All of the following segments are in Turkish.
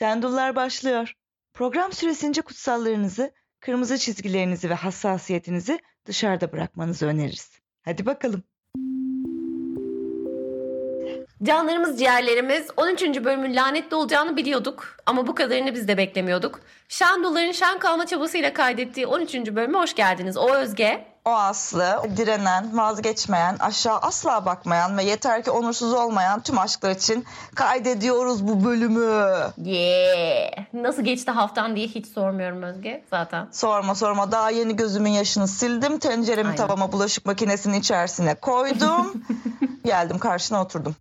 Şendullar başlıyor. Program süresince kutsallarınızı, kırmızı çizgilerinizi ve hassasiyetinizi dışarıda bırakmanızı öneririz. Hadi bakalım. Canlarımız ciğerlerimiz 13. bölümün lanetli olacağını biliyorduk ama bu kadarını biz de beklemiyorduk. Şendulların şen kalma çabasıyla kaydettiği 13. bölüme hoş geldiniz. O Özge. O Aslı, direnen, vazgeçmeyen, aşağı asla bakmayan ve yeter ki onursuz olmayan tüm aşklar için kaydediyoruz bu bölümü. Yeah. Nasıl geçti haftan diye hiç sormuyorum Özge zaten. Sorma sorma daha yeni gözümün yaşını sildim. Tenceremi Aynen. tavama bulaşık makinesinin içerisine koydum. Geldim karşına oturdum.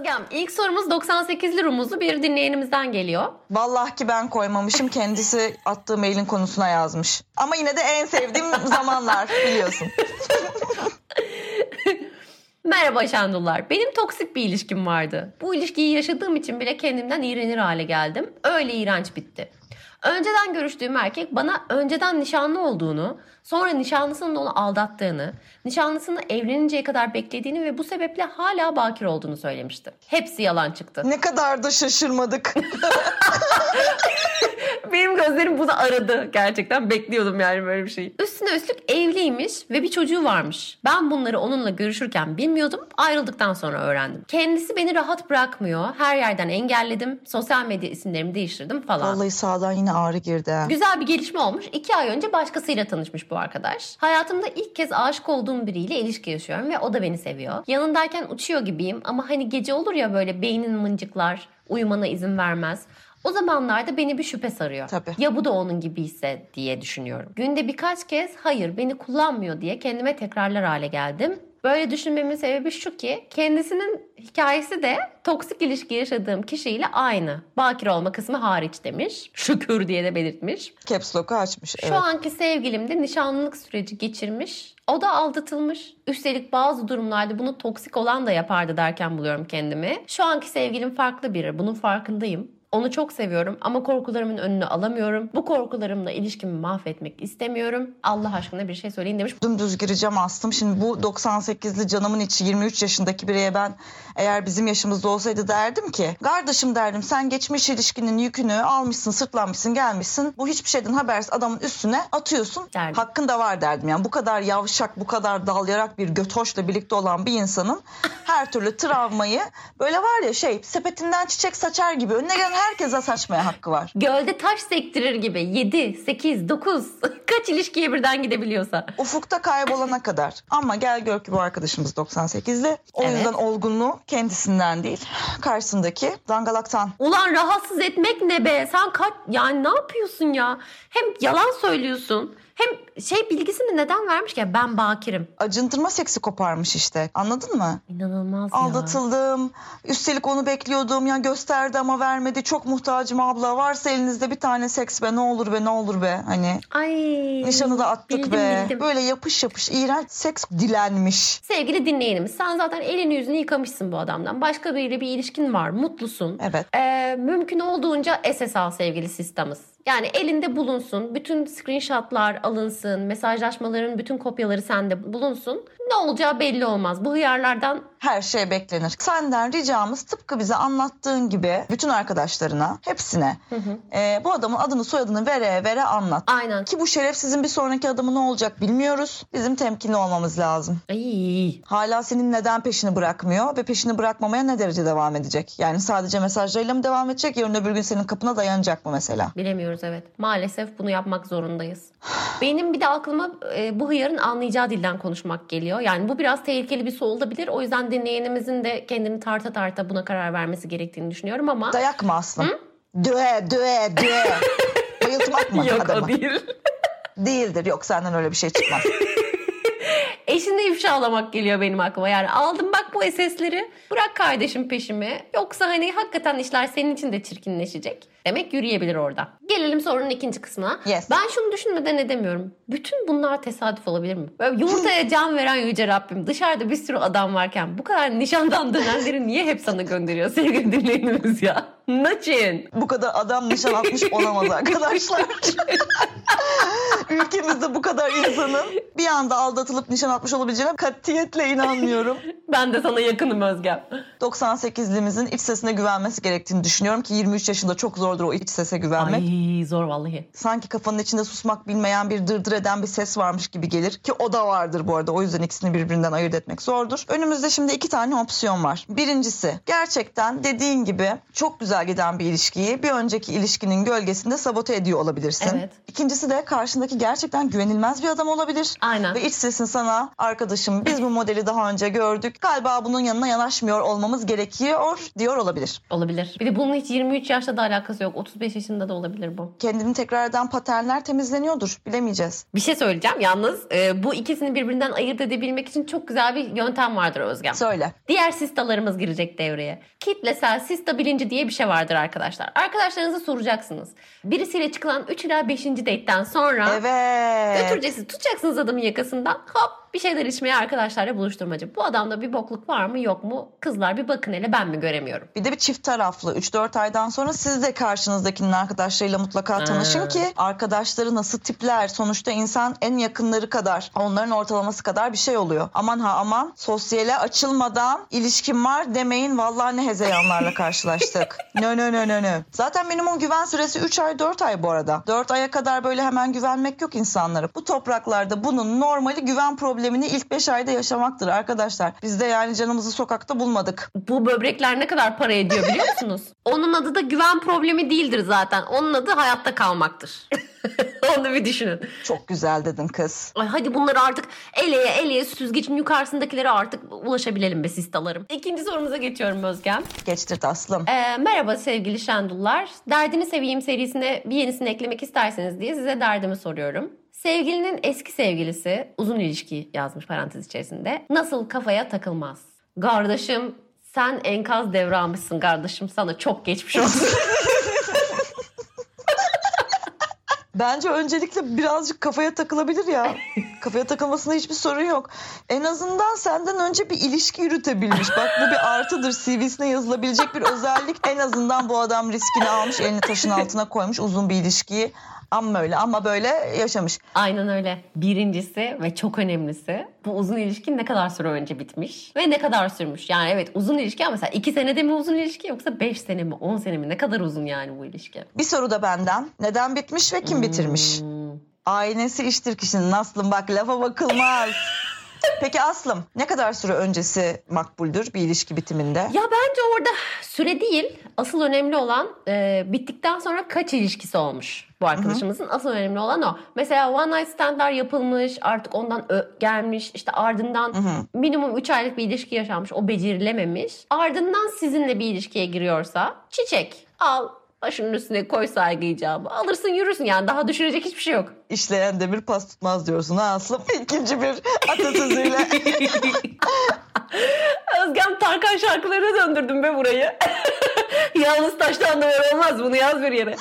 Özgem ilk sorumuz 98'li rumuzlu bir dinleyenimizden geliyor. Vallahi ki ben koymamışım. Kendisi attığı mailin konusuna yazmış. Ama yine de en sevdiğim zamanlar biliyorsun. Merhaba Şendullar. Benim toksik bir ilişkim vardı. Bu ilişkiyi yaşadığım için bile kendimden iğrenir hale geldim. Öyle iğrenç bitti. Önceden görüştüğüm erkek bana önceden nişanlı olduğunu, sonra nişanlısının onu aldattığını, nişanlısını evleninceye kadar beklediğini ve bu sebeple hala bakir olduğunu söylemişti. Hepsi yalan çıktı. Ne kadar da şaşırmadık. Benim gözlerim bunu aradı. Gerçekten bekliyordum yani böyle bir şey. Üstüne üstlük evliymiş ve bir çocuğu varmış. Ben bunları onunla görüşürken bilmiyordum. Ayrıldıktan sonra öğrendim. Kendisi beni rahat bırakmıyor. Her yerden engelledim. Sosyal medya isimlerimi değiştirdim falan. Vallahi sağdan yine ağrı girdi. Güzel bir gelişme olmuş. İki ay önce başkasıyla tanışmış bu arkadaş. Hayatımda ilk kez aşık olduğum biriyle ilişki yaşıyorum ve o da beni seviyor. Yanındayken uçuyor gibiyim ama hani gece olur ya böyle beynin mıncıklar, uyumana izin vermez. O zamanlarda beni bir şüphe sarıyor. Tabii. Ya bu da onun gibiyse diye düşünüyorum. Günde birkaç kez hayır beni kullanmıyor diye kendime tekrarlar hale geldim. Böyle düşünmemin sebebi şu ki kendisinin hikayesi de toksik ilişki yaşadığım kişiyle aynı. Bakir olma kısmı hariç demiş. Şükür diye de belirtmiş. Caps lock'u açmış. Şu Evet. anki sevgilim de nişanlılık süreci geçirmiş. O da aldatılmış. Üstelik bazı durumlarda bunu toksik olan da yapardı derken buluyorum kendimi. Şu anki sevgilim farklı biri. Bunun farkındayım. Onu çok seviyorum ama korkularımın önünü alamıyorum. Bu korkularımla ilişkimi mahvetmek istemiyorum. Allah aşkına bir şey söyleyin demiş. Dümdüz gireceğim aslım. Şimdi bu 98'li canımın içi 23 yaşındaki bireye ben eğer bizim yaşımızda olsaydı derdim ki kardeşim derdim sen geçmiş ilişkinin yükünü almışsın sırtlanmışsın gelmişsin. Bu hiçbir şeyden habersiz adamın üstüne atıyorsun. Derdim. Hakkın da var derdim. Yani bu kadar yavşak bu kadar dalyarak bir götoşla birlikte olan bir insanın her türlü travmayı böyle var ya şey sepetinden çiçek saçar gibi önüne gelen herkese saçmaya hakkı var. Gölde taş sektirir gibi 7, 8, 9 kaç ilişkiye birden gidebiliyorsa. Ufukta kaybolana kadar. Ama gel gör ki bu arkadaşımız 98'li. O Evet. yüzden olgunluğu kendisinden değil karşısındaki dangalaktan. Ulan rahatsız etmek ne be? Sen kaç yani ne yapıyorsun ya? Hem yalan söylüyorsun. Hem şey bilgisini neden vermiş ki? Ben bakirim. Acıntırma seksi koparmış işte. Anladın mı? İnanılmaz ya. Aldatıldım. Üstelik onu bekliyordum. Ya gösterdi ama vermedi. Çok muhtacım abla. Varsa elinizde bir tane seks be. Ne olur be ne olur be. Hani Ay. nişanı da attık bildim, be. bildim. Böyle yapış yapış iğrenç seks dilenmiş. Sevgili dinleyenimiz sen zaten elini yüzünü yıkamışsın bu adamdan. Başka biriyle bir ilişkin var. Mutlusun. Evet. Ee, mümkün olduğunca SS al sevgili sistemiz. Yani elinde bulunsun. Bütün screenshotlar alınsın. Mesajlaşmaların bütün kopyaları sende bulunsun. Ne olacağı belli olmaz. Bu hıyarlardan Her şey beklenir. Senden ricamız tıpkı bize anlattığın gibi bütün arkadaşlarına, hepsine e, bu adamın adını soyadını vere vere anlat. aynen. Ki bu şerefsizin bir sonraki adımı ne olacak bilmiyoruz. Bizim temkinli olmamız lazım. Ay. Hala senin neden peşini bırakmıyor ve peşini bırakmamaya ne derece devam edecek? Yani sadece mesajlarıyla mı devam edecek? Yarın öbür gün senin kapına dayanacak mı mesela? Bilemiyoruz evet. Maalesef bunu yapmak zorundayız. Benim bir de aklıma e, bu hıyarın anlayacağı dilden konuşmak geliyor. Yani bu biraz tehlikeli bir soru olabilir. O yüzden dinleyenimizin de kendini tarta tarta buna karar vermesi gerektiğini düşünüyorum ama... Dayak mı aslım? Döe döe döe. Bayıltmak mı Yok adamı? o değil. Değildir. Yok senden öyle bir şey çıkmaz. Eşini ifşalamak geliyor benim aklıma. Yani aldım bak bu SS'leri bırak kardeşim peşimi. Yoksa hani hakikaten işler senin için de çirkinleşecek. Demek yürüyebilir orada. Gelelim sorunun ikinci kısmına. Yes. Ben şunu düşünmeden edemiyorum. Bütün bunlar tesadüf olabilir mi? Böyle yumurtaya can veren yüce Rabbim. Dışarıda bir sürü adam varken bu kadar nişandan dönenleri niye hep sana gönderiyor sevgili dinleyenimiz ya? Naçin. bu kadar adam nişan atmış olamaz arkadaşlar. Ülkemizde bu kadar insanın bir anda aldatılıp nişan atmış olabileceğine katiyetle inanmıyorum. Ben de sana yakınım Özgem. 98'limizin iç sesine güvenmesi gerektiğini düşünüyorum ki 23 yaşında çok zordur o iç sese güvenmek. Ay zor vallahi. Sanki kafanın içinde susmak bilmeyen bir dırdır eden bir ses varmış gibi gelir ki o da vardır bu arada. O yüzden ikisini birbirinden ayırt etmek zordur. Önümüzde şimdi iki tane opsiyon var. Birincisi gerçekten dediğin gibi çok güzel giden bir ilişkiyi bir önceki ilişkinin gölgesinde sabote ediyor olabilirsin. Evet. İkincisi de karşındaki gerçekten güvenilmez bir adam olabilir. Aynen. Ve iç sesin sana arkadaşım biz bu modeli daha önce gördük. Galiba bunun yanına yanaşmıyor olmamız gerekiyor diyor olabilir. Olabilir. Bir de bunun hiç 23 yaşta da alakası yok. 35 yaşında da olabilir bu. Kendini tekrar eden paternler temizleniyordur. Bilemeyeceğiz. Bir şey söyleyeceğim. Yalnız e, bu ikisini birbirinden ayırt edebilmek için çok güzel bir yöntem vardır Özgem. Söyle. Diğer sistalarımız girecek devreye. Kitlesel sista bilinci diye bir şey vardır arkadaşlar. Arkadaşlarınıza soracaksınız. Birisiyle çıkılan 3 ila 5. date'ten sonra Evet. götüreceksiniz. Tutacaksınız adamın yakasından. Hop bir şeyler içmeye arkadaşlarla buluşturmacı. Bu adamda bir bokluk var mı yok mu? Kızlar bir bakın hele ben mi göremiyorum. Bir de bir çift taraflı 3-4 aydan sonra siz de karşınızdakinin arkadaşlarıyla mutlaka tanışın Ha. ki arkadaşları nasıl tipler sonuçta insan en yakınları kadar onların ortalaması kadar bir şey oluyor. Aman ha aman sosyale açılmadan ilişkim var demeyin vallahi ne hezeyanlarla karşılaştık. nö nö nö nö nö. Zaten minimum güven süresi 3 ay 4 ay bu arada. 4 aya kadar böyle hemen güvenmek yok insanlara. Bu topraklarda bunun normali güven problemini ilk 5 ayda yaşamaktır arkadaşlar. Biz de yani canımızı sokakta bulmadık. Bu böbrekler ne kadar para ediyor biliyor musunuz? Onun adı da güven problemi değildir zaten. Onun adı hayatta kalmaktır. Onu bir düşünün. Çok güzel dedin kız. Ay hadi bunları artık eleye eleye süzgecin yukarısındakilere artık ulaşabilelim be sistalarım. İkinci sorumuza geçiyorum Özgem. Geçtir taslım. Ee, merhaba sevgili Şendullar. Derdini Seveyim serisine bir yenisini eklemek isterseniz diye size derdimi soruyorum. Sevgilinin eski sevgilisi uzun ilişki yazmış parantez içerisinde. Nasıl kafaya takılmaz? Kardeşim sen enkaz devralmışsın kardeşim sana çok geçmiş olsun. Bence öncelikle birazcık kafaya takılabilir ya. kafaya takılmasında hiçbir sorun yok. En azından senden önce bir ilişki yürütebilmiş. Bak bu bir artıdır. CV'sine yazılabilecek bir özellik. En azından bu adam riskini almış, elini taşın altına koymuş uzun bir ilişkiyi. Ama öyle ama böyle yaşamış. Aynen öyle. Birincisi ve çok önemlisi bu uzun ilişki ne kadar süre önce bitmiş ve ne kadar sürmüş. Yani evet uzun ilişki ama mesela 2 senede mi uzun ilişki yoksa 5 sene mi 10 sene mi ne kadar uzun yani bu ilişki. Bir soru da benden. Neden bitmiş ve kim bitirmiş? Hmm. Aynesi iştir kişinin Aslım bak lafa bakılmaz. Peki Aslım ne kadar süre öncesi makbuldür bir ilişki bitiminde? Ya bence orada süre değil. Asıl önemli olan e, bittikten sonra kaç ilişkisi olmuş bu arkadaşımızın. Asıl önemli olan o. Mesela one night standlar yapılmış. Artık ondan gelmiş. işte ardından minimum 3 aylık bir ilişki yaşanmış. O becerilememiş. Ardından sizinle bir ilişkiye giriyorsa çiçek al. Başının üstüne koy saygı icabı. Alırsın yürürsün yani daha düşürecek hiçbir şey yok. İşleyen demir pas tutmaz diyorsun ha Aslım. İkinci bir atasözüyle. Özgem Tarkan şarkılarına döndürdüm be burayı. Yalnız taştan duvar olmaz bunu yaz bir yere.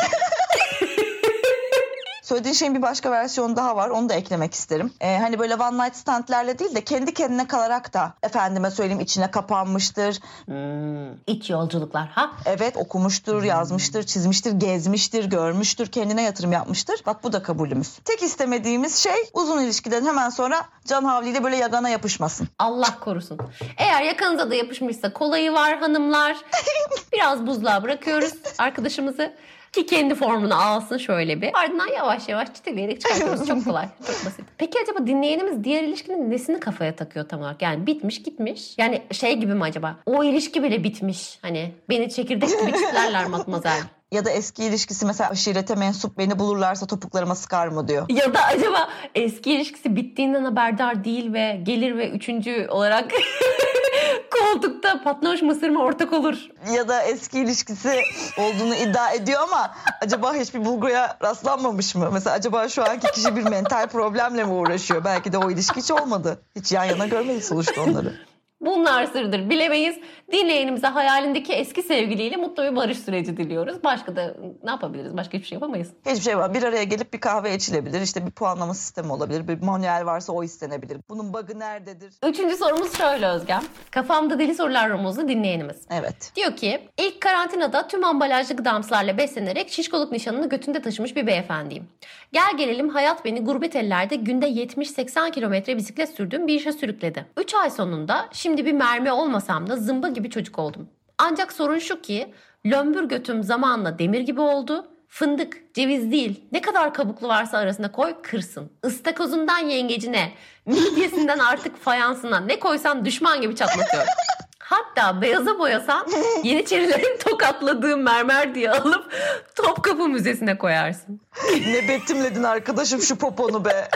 Söylediğin şeyin bir başka versiyonu daha var. Onu da eklemek isterim. Ee, hani böyle one night standlerle değil de kendi kendine kalarak da efendime söyleyeyim içine kapanmıştır. Hmm, iç yolculuklar ha? Evet okumuştur, yazmıştır, çizmiştir, gezmiştir, görmüştür, kendine yatırım yapmıştır. Bak bu da kabulümüz. Tek istemediğimiz şey uzun ilişkiden hemen sonra can havliyle böyle yagana yapışmasın. Allah korusun. Eğer yakanıza da yapışmışsa kolayı var hanımlar. Biraz buzluğa bırakıyoruz arkadaşımızı. Ki kendi formunu alsın şöyle bir. Ardından yavaş yavaş çiteleyerek çıkartıyoruz. Çok kolay. Çok basit. Peki acaba dinleyenimiz diğer ilişkinin nesini kafaya takıyor tam olarak? Yani bitmiş gitmiş. Yani şey gibi mi acaba? O ilişki bile bitmiş. Hani beni çekirdek gibi çitlerler matmazel. Ya da eski ilişkisi mesela aşirete mensup beni bulurlarsa topuklarıma sıkar mı diyor. Ya da acaba eski ilişkisi bittiğinden haberdar değil ve gelir ve üçüncü olarak koltukta patlamış mısırıma ortak olur. Ya da eski ilişkisi olduğunu iddia ediyor ama acaba hiçbir bulguya rastlanmamış mı? Mesela acaba şu anki kişi bir mental problemle mi uğraşıyor? Belki de o ilişki hiç olmadı. Hiç yan yana görmedik sonuçta onları. Bunlar sırdır bilemeyiz. Dinleyenimize hayalindeki eski sevgiliyle mutlu bir barış süreci diliyoruz. Başka da ne yapabiliriz? Başka hiçbir şey yapamayız. Hiçbir şey var. Bir araya gelip bir kahve içilebilir. İşte bir puanlama sistemi olabilir. Bir manuel varsa o istenebilir. Bunun bug'ı nerededir? Üçüncü sorumuz şöyle Özgem. Kafamda deli sorular rumuzlu dinleyenimiz. Evet. Diyor ki ilk karantinada tüm ambalajlı gıdamslarla beslenerek şişkoluk nişanını götünde taşımış bir beyefendiyim. Gel gelelim hayat beni gurbet ellerde günde 70-80 kilometre bisiklet sürdüğüm bir işe sürükledi. 3 ay sonunda şimdi şimdi bir mermi olmasam da zımba gibi çocuk oldum. Ancak sorun şu ki lömbür götüm zamanla demir gibi oldu. Fındık, ceviz değil. Ne kadar kabuklu varsa arasına koy kırsın. Istakozundan yengecine, midyesinden artık fayansına ne koysan düşman gibi çatlatıyor. Hatta beyaza boyasan Yeniçerilerin tokatladığı mermer diye alıp Topkapı Müzesi'ne koyarsın. ne betimledin arkadaşım şu poponu be.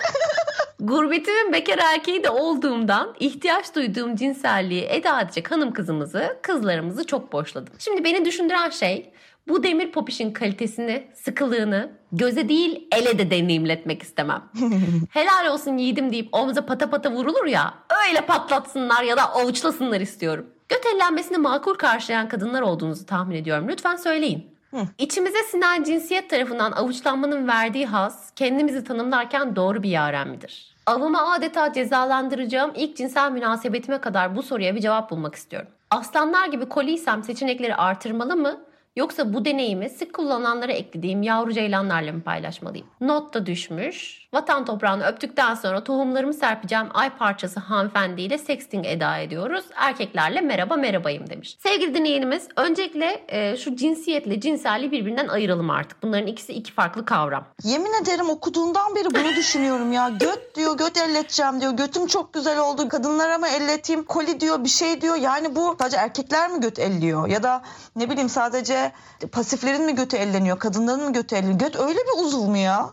Gurbetimin bekar erkeği de olduğumdan ihtiyaç duyduğum cinselliği eda edecek hanım kızımızı, kızlarımızı çok boşladım. Şimdi beni düşündüren şey bu demir popişin kalitesini, sıkılığını göze değil ele de deneyimletmek istemem. Helal olsun yiğidim deyip omuza pata pata vurulur ya öyle patlatsınlar ya da avuçlasınlar istiyorum. Göt ellenmesini makul karşılayan kadınlar olduğunuzu tahmin ediyorum. Lütfen söyleyin. İçimize sinen cinsiyet tarafından avuçlanmanın verdiği haz kendimizi tanımlarken doğru bir yaren midir? Avımı adeta cezalandıracağım ilk cinsel münasebetime kadar bu soruya bir cevap bulmak istiyorum. Aslanlar gibi koliysem seçenekleri artırmalı mı? Yoksa bu deneyimi sık kullananlara eklediğim yavru ceylanlarla mı paylaşmalıyım? Not da düşmüş. Vatan toprağını öptükten sonra tohumlarımı serpeceğim ay parçası hanımefendiyle sexting eda ediyoruz. Erkeklerle merhaba merhabayım demiş. Sevgili dinleyenimiz öncelikle e, şu cinsiyetle cinselliği birbirinden ayıralım artık. Bunların ikisi iki farklı kavram. Yemin ederim okuduğundan beri bunu düşünüyorum ya. Göt diyor göt elleteceğim diyor. Götüm çok güzel oldu. Kadınlara mı elleteyim? Koli diyor bir şey diyor. Yani bu sadece erkekler mi göt elliyor? Ya da ne bileyim sadece pasiflerin mi götü elleniyor? Kadınların mı götü elleniyor? Göt öyle bir uzuv mu ya?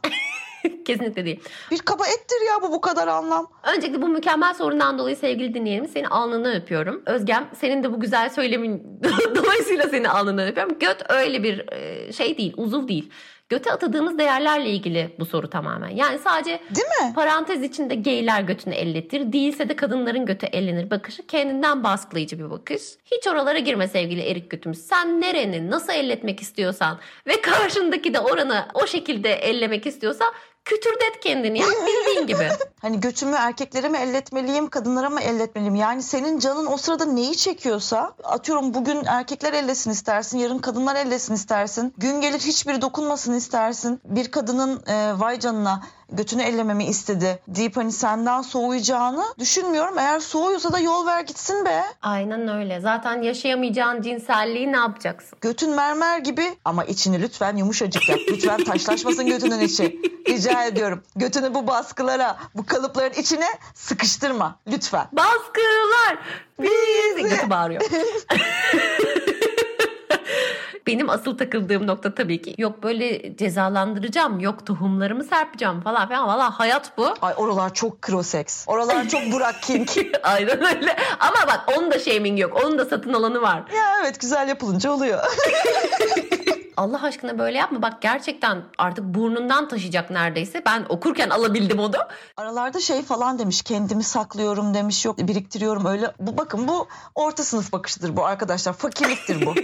Kesinlikle değil. Bir kaba ettir ya bu bu kadar anlam. Öncelikle bu mükemmel sorundan dolayı sevgili dinleyenimiz seni alnından öpüyorum. Özgem senin de bu güzel söylemin dolayısıyla seni alnından öpüyorum. Göt öyle bir şey değil, uzuv değil. Göte atadığımız değerlerle ilgili bu soru tamamen. Yani sadece Değil mi? parantez içinde geyler götünü elletir. Değilse de kadınların götü ellenir bakışı kendinden baskılayıcı bir bakış. Hiç oralara girme sevgili erik götümüz. Sen nereni nasıl elletmek istiyorsan ve karşındaki de oranı o şekilde ellemek istiyorsa kütürdet kendini ya bildiğin gibi. Hani götümü erkeklere mi elletmeliyim, kadınlara mı elletmeliyim? Yani senin canın o sırada neyi çekiyorsa atıyorum bugün erkekler ellesin istersin, yarın kadınlar ellesin istersin. Gün gelir hiçbiri dokunmasın istersin. Bir kadının e, vay canına götünü ellememi istedi deyip hani senden soğuyacağını düşünmüyorum. Eğer soğuyorsa da yol ver gitsin be. Aynen öyle. Zaten yaşayamayacağın cinselliği ne yapacaksın? Götün mermer gibi ama içini lütfen yumuşacık yap. Lütfen taşlaşmasın götünün içi. Rica ediyorum. Götünü bu baskılara, bu kalıpların içine sıkıştırma. Lütfen. Baskılar bizi götü bağırıyor. Benim asıl takıldığım nokta tabii ki yok böyle cezalandıracağım, yok tohumlarımı serpeceğim falan filan. Valla hayat bu. Ay oralar çok crossex. Oralar çok Burak King. Aynen öyle. Ama bak onun da shaming yok. Onun da satın alanı var. ya evet güzel yapılınca oluyor. Allah aşkına böyle yapma. Bak gerçekten artık burnundan taşıyacak neredeyse. Ben okurken alabildim onu. Aralarda şey falan demiş kendimi saklıyorum demiş yok biriktiriyorum öyle. Bu bakın bu orta sınıf bakışıdır bu arkadaşlar fakirliktir bu.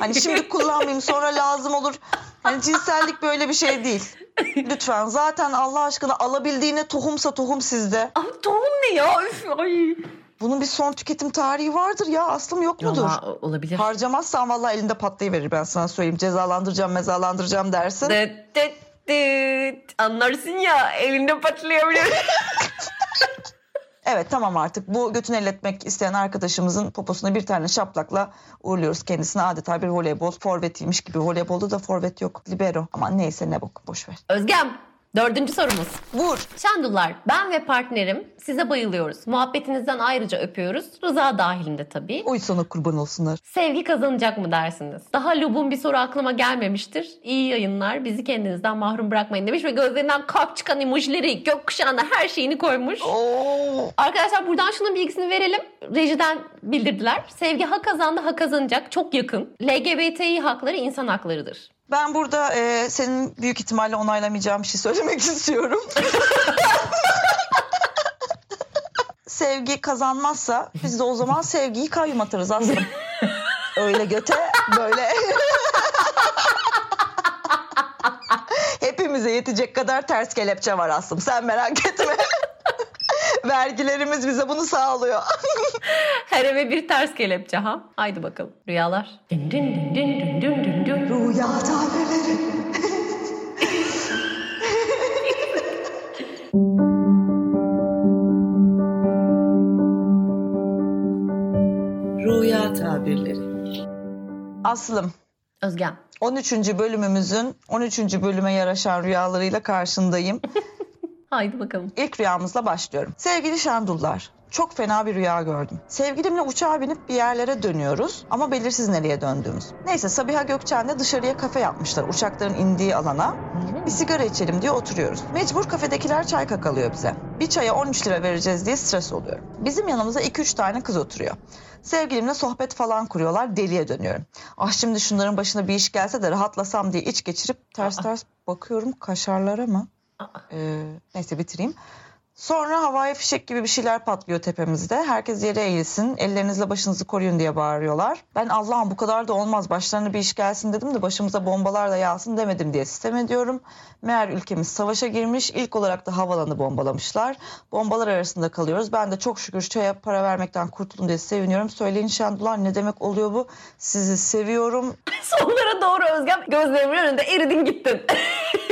Hani şimdi kullanmayayım sonra lazım olur. Hani cinsellik böyle bir şey değil. Lütfen zaten Allah aşkına alabildiğine tohumsa tohum sizde. Abi tohum ne ya? Üf, ay. Bunun bir son tüketim tarihi vardır ya aslım yok mudur? Vallahi olabilir. Harcamazsan vallahi elinde patlayıverir ben sana söyleyeyim. Cezalandıracağım mezalandıracağım dersin. Dıt dıt dıt. Anlarsın ya elinde patlayabilir. Evet tamam artık. Bu götünü elletmek isteyen arkadaşımızın poposuna bir tane şaplakla uğurluyoruz kendisine adeta bir voleybol forvetiymiş gibi. Voleybolda da forvet yok. Libero. Ama neyse ne bok. Boş ver. Özgem dördüncü sorumuz. Vur. Şandullar ben ve partnerim size bayılıyoruz. Muhabbetinizden ayrıca öpüyoruz. Rıza dahilinde tabii. Oy sana kurban olsunlar. Sevgi kazanacak mı dersiniz? Daha lubun bir soru aklıma gelmemiştir. İyi yayınlar. Bizi kendinizden mahrum bırakmayın demiş ve gözlerinden kalp çıkan emojileri, gökkuşağına her şeyini koymuş. Oo. Arkadaşlar buradan şunun bilgisini verelim. Rejiden bildirdiler. Sevgi ha kazandı ha kazanacak. Çok yakın. LGBTİ hakları insan haklarıdır. Ben burada e, senin büyük ihtimalle onaylamayacağım bir şey söylemek istiyorum. Sevgi kazanmazsa biz de o zaman sevgiyi kayyum atarız aslında. Öyle göte böyle. Hepimize yetecek kadar ters kelepçe var aslım. Sen merak etme. Vergilerimiz bize bunu sağlıyor. Her eve bir ters kelepçe ha. Haydi bakalım. Rüyalar. Dün dün dün dün dün dün Aslım. Özgem. 13. bölümümüzün 13. bölüme yaraşan rüyalarıyla karşındayım. Haydi bakalım. İlk rüyamızla başlıyorum. Sevgili Şendullar, çok fena bir rüya gördüm. Sevgilimle uçağa binip bir yerlere dönüyoruz ama belirsiz nereye döndüğümüz. Neyse Sabiha Gökçen'de dışarıya kafe yapmışlar uçakların indiği alana. Bir sigara içelim diye oturuyoruz. Mecbur kafedekiler çay kakalıyor bize. Bir çaya 13 lira vereceğiz diye stres oluyorum. Bizim yanımıza 2-3 tane kız oturuyor. Sevgilimle sohbet falan kuruyorlar deliye dönüyorum. Ah şimdi şunların başına bir iş gelse de rahatlasam diye iç geçirip ters ters bakıyorum kaşarlara mı? Ee, neyse bitireyim. Sonra havai fişek gibi bir şeyler patlıyor tepemizde. Herkes yere eğilsin, ellerinizle başınızı koruyun diye bağırıyorlar. Ben Allah'ım bu kadar da olmaz, başlarına bir iş gelsin dedim de başımıza bombalar da yağsın demedim diye sistem ediyorum. Meğer ülkemiz savaşa girmiş, ilk olarak da havalanı bombalamışlar. Bombalar arasında kalıyoruz. Ben de çok şükür çaya para vermekten kurtuldum diye seviniyorum. Söyleyin Şendular ne demek oluyor bu? Sizi seviyorum. Sonlara doğru Özgem gözlerimin önünde eridin gittin.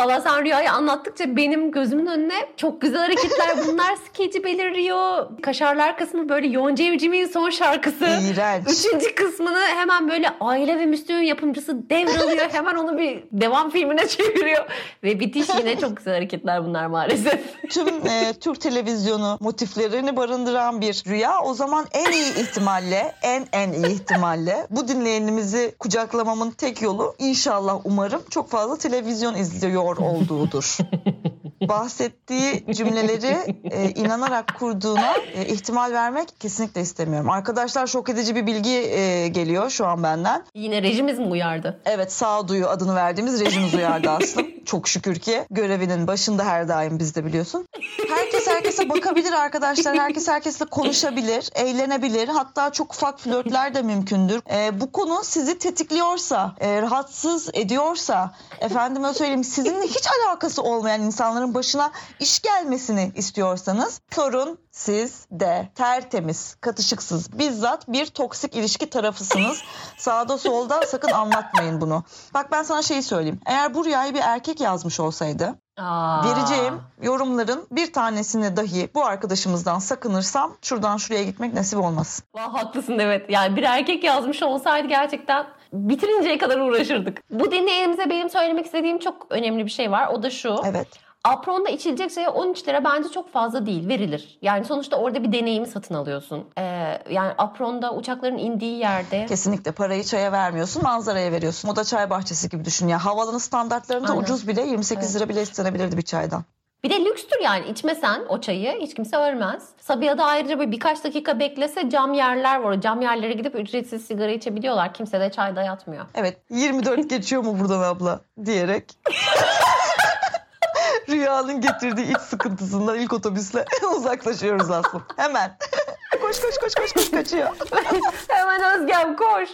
Valla sen rüyayı anlattıkça benim gözümün önüne çok güzel hareketler bunlar skeci beliriyor. Kaşarlar kısmı böyle Yonca Evcimik'in son şarkısı. İğrenç. Üçüncü kısmını hemen böyle Aile ve Müslüm'ün yapımcısı devralıyor. hemen onu bir devam filmine çeviriyor. Ve bitiş yine çok güzel hareketler bunlar maalesef. Tüm e, Türk televizyonu motiflerini barındıran bir rüya. O zaman en iyi ihtimalle, en en iyi ihtimalle bu dinleyenimizi kucaklamamın tek yolu inşallah umarım çok fazla televizyon izliyor olduğudur. Bahsettiği cümleleri e, inanarak kurduğuna e, ihtimal vermek kesinlikle istemiyorum. Arkadaşlar şok edici bir bilgi e, geliyor şu an benden. Yine rejimiz mi uyardı? Evet sağduyu adını verdiğimiz rejimiz uyardı aslında. Çok şükür ki görevinin başında her daim bizde biliyorsun. Herkes herkese bakabilir arkadaşlar. Herkes herkesle konuşabilir, eğlenebilir. Hatta çok ufak flörtler de mümkündür. Ee, bu konu sizi tetikliyorsa, e, rahatsız ediyorsa, efendime söyleyeyim sizinle hiç alakası olmayan insanların başına iş gelmesini istiyorsanız sorun siz de tertemiz, katışıksız, bizzat bir toksik ilişki tarafısınız. Sağda solda sakın anlatmayın bunu. Bak ben sana şeyi söyleyeyim. Eğer bu rüyayı bir erkek yazmış olsaydı Aa. vereceğim yorumların bir tanesini dahi bu arkadaşımızdan sakınırsam şuradan şuraya gitmek nasip olmasın. Vah, haklısın evet. Yani bir erkek yazmış olsaydı gerçekten bitirinceye kadar uğraşırdık. Bu dinleyenimize benim söylemek istediğim çok önemli bir şey var. O da şu. Evet. Apron'da içilecek şeye 13 lira bence çok fazla değil verilir. Yani sonuçta orada bir deneyimi satın alıyorsun. Ee, yani Apron'da uçakların indiği yerde Kesinlikle parayı çaya vermiyorsun manzaraya veriyorsun. O da çay bahçesi gibi düşün ya. Havalanı standartlarında Aynen. ucuz bile 28 Evet. lira bile istenebilirdi bir çaydan. bir de lükstür yani içmesen o çayı hiç kimse ölmez. Sabiha'da ayrıca böyle birkaç dakika beklese cam yerler var. Cam yerlere gidip ücretsiz sigara içebiliyorlar. Kimse de çay dayatmıyor. Evet 24 geçiyor mu buradan abla diyerek. Rüyanın getirdiği iç sıkıntısından ilk otobüsle uzaklaşıyoruz aslında. Hemen. koş koş koş koş koş kaçıyor. Hemen Özgem koş.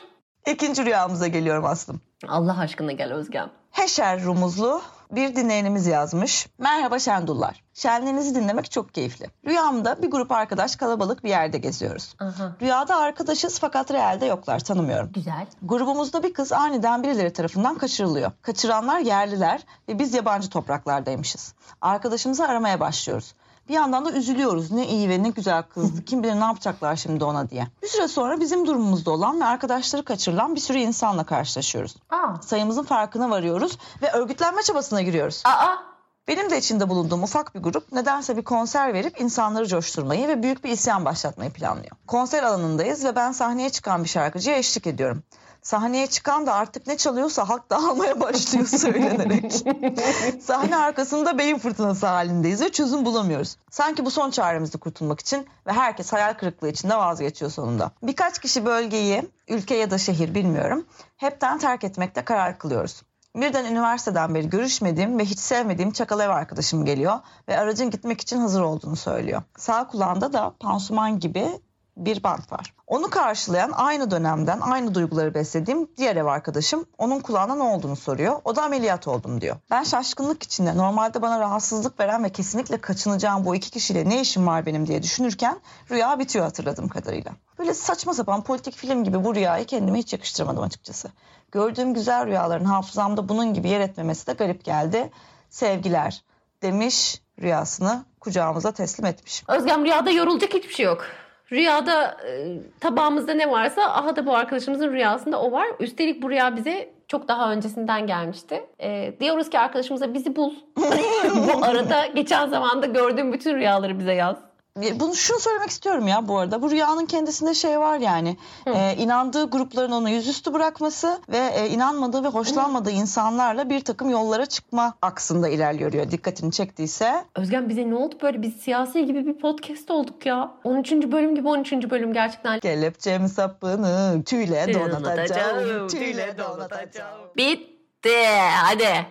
İkinci rüyamıza geliyorum Aslım. Allah aşkına gel Özgem. Heşer Rumuzlu bir dinleyenimiz yazmış. Merhaba Şendullar. Şenliğinizi dinlemek çok keyifli. Rüyamda bir grup arkadaş kalabalık bir yerde geziyoruz. Aha. Rüyada arkadaşız fakat realde yoklar tanımıyorum. Güzel. Grubumuzda bir kız aniden birileri tarafından kaçırılıyor. Kaçıranlar yerliler ve biz yabancı topraklardaymışız. Arkadaşımızı aramaya başlıyoruz. Bir yandan da üzülüyoruz. Ne iyi ve ne güzel kızdı. Kim bilir ne yapacaklar şimdi ona diye. Bir süre sonra bizim durumumuzda olan ve arkadaşları kaçırılan bir sürü insanla karşılaşıyoruz. Aa. Sayımızın farkına varıyoruz ve örgütlenme çabasına giriyoruz. Aa. Benim de içinde bulunduğum ufak bir grup nedense bir konser verip insanları coşturmayı ve büyük bir isyan başlatmayı planlıyor. Konser alanındayız ve ben sahneye çıkan bir şarkıcıya eşlik ediyorum. Sahneye çıkan da artık ne çalıyorsa halk dağılmaya başlıyor söylenerek. Sahne arkasında beyin fırtınası halindeyiz ve çözüm bulamıyoruz. Sanki bu son çaremizi kurtulmak için ve herkes hayal kırıklığı içinde vazgeçiyor sonunda. Birkaç kişi bölgeyi, ülke ya da şehir bilmiyorum, hepten terk etmekte karar kılıyoruz. Birden üniversiteden beri görüşmediğim ve hiç sevmediğim çakal ev arkadaşım geliyor ve aracın gitmek için hazır olduğunu söylüyor. Sağ kulağında da pansuman gibi bir bant var. Onu karşılayan aynı dönemden aynı duyguları beslediğim diğer ev arkadaşım onun kulağına ne olduğunu soruyor. O da ameliyat oldum diyor. Ben şaşkınlık içinde normalde bana rahatsızlık veren ve kesinlikle kaçınacağım bu iki kişiyle ne işim var benim diye düşünürken rüya bitiyor hatırladığım kadarıyla. Böyle saçma sapan politik film gibi bu rüyayı kendime hiç yakıştıramadım açıkçası. Gördüğüm güzel rüyaların hafızamda bunun gibi yer etmemesi de garip geldi. Sevgiler demiş rüyasını kucağımıza teslim etmiş. Özgem rüyada yorulacak hiçbir şey yok. Rüyada e, tabağımızda ne varsa aha da bu arkadaşımızın rüyasında o var. Üstelik bu rüya bize çok daha öncesinden gelmişti. E, diyoruz ki arkadaşımıza bizi bul. bu arada geçen zamanda gördüğüm bütün rüyaları bize yaz. Bunu şunu söylemek istiyorum ya bu arada. Bu rüyanın kendisinde şey var yani. E, inandığı grupların onu yüzüstü bırakması ve e, inanmadığı ve hoşlanmadığı insanlarla bir takım yollara çıkma aksında ilerliyor. Dikkatini çektiyse. Özgen bize ne oldu böyle? Biz siyasi gibi bir podcast olduk ya. 13. bölüm gibi 13. bölüm gerçekten. Kelepçem sapını tüyle. Donatacağım, Tüyle donatacağım. Bitti. Hadi.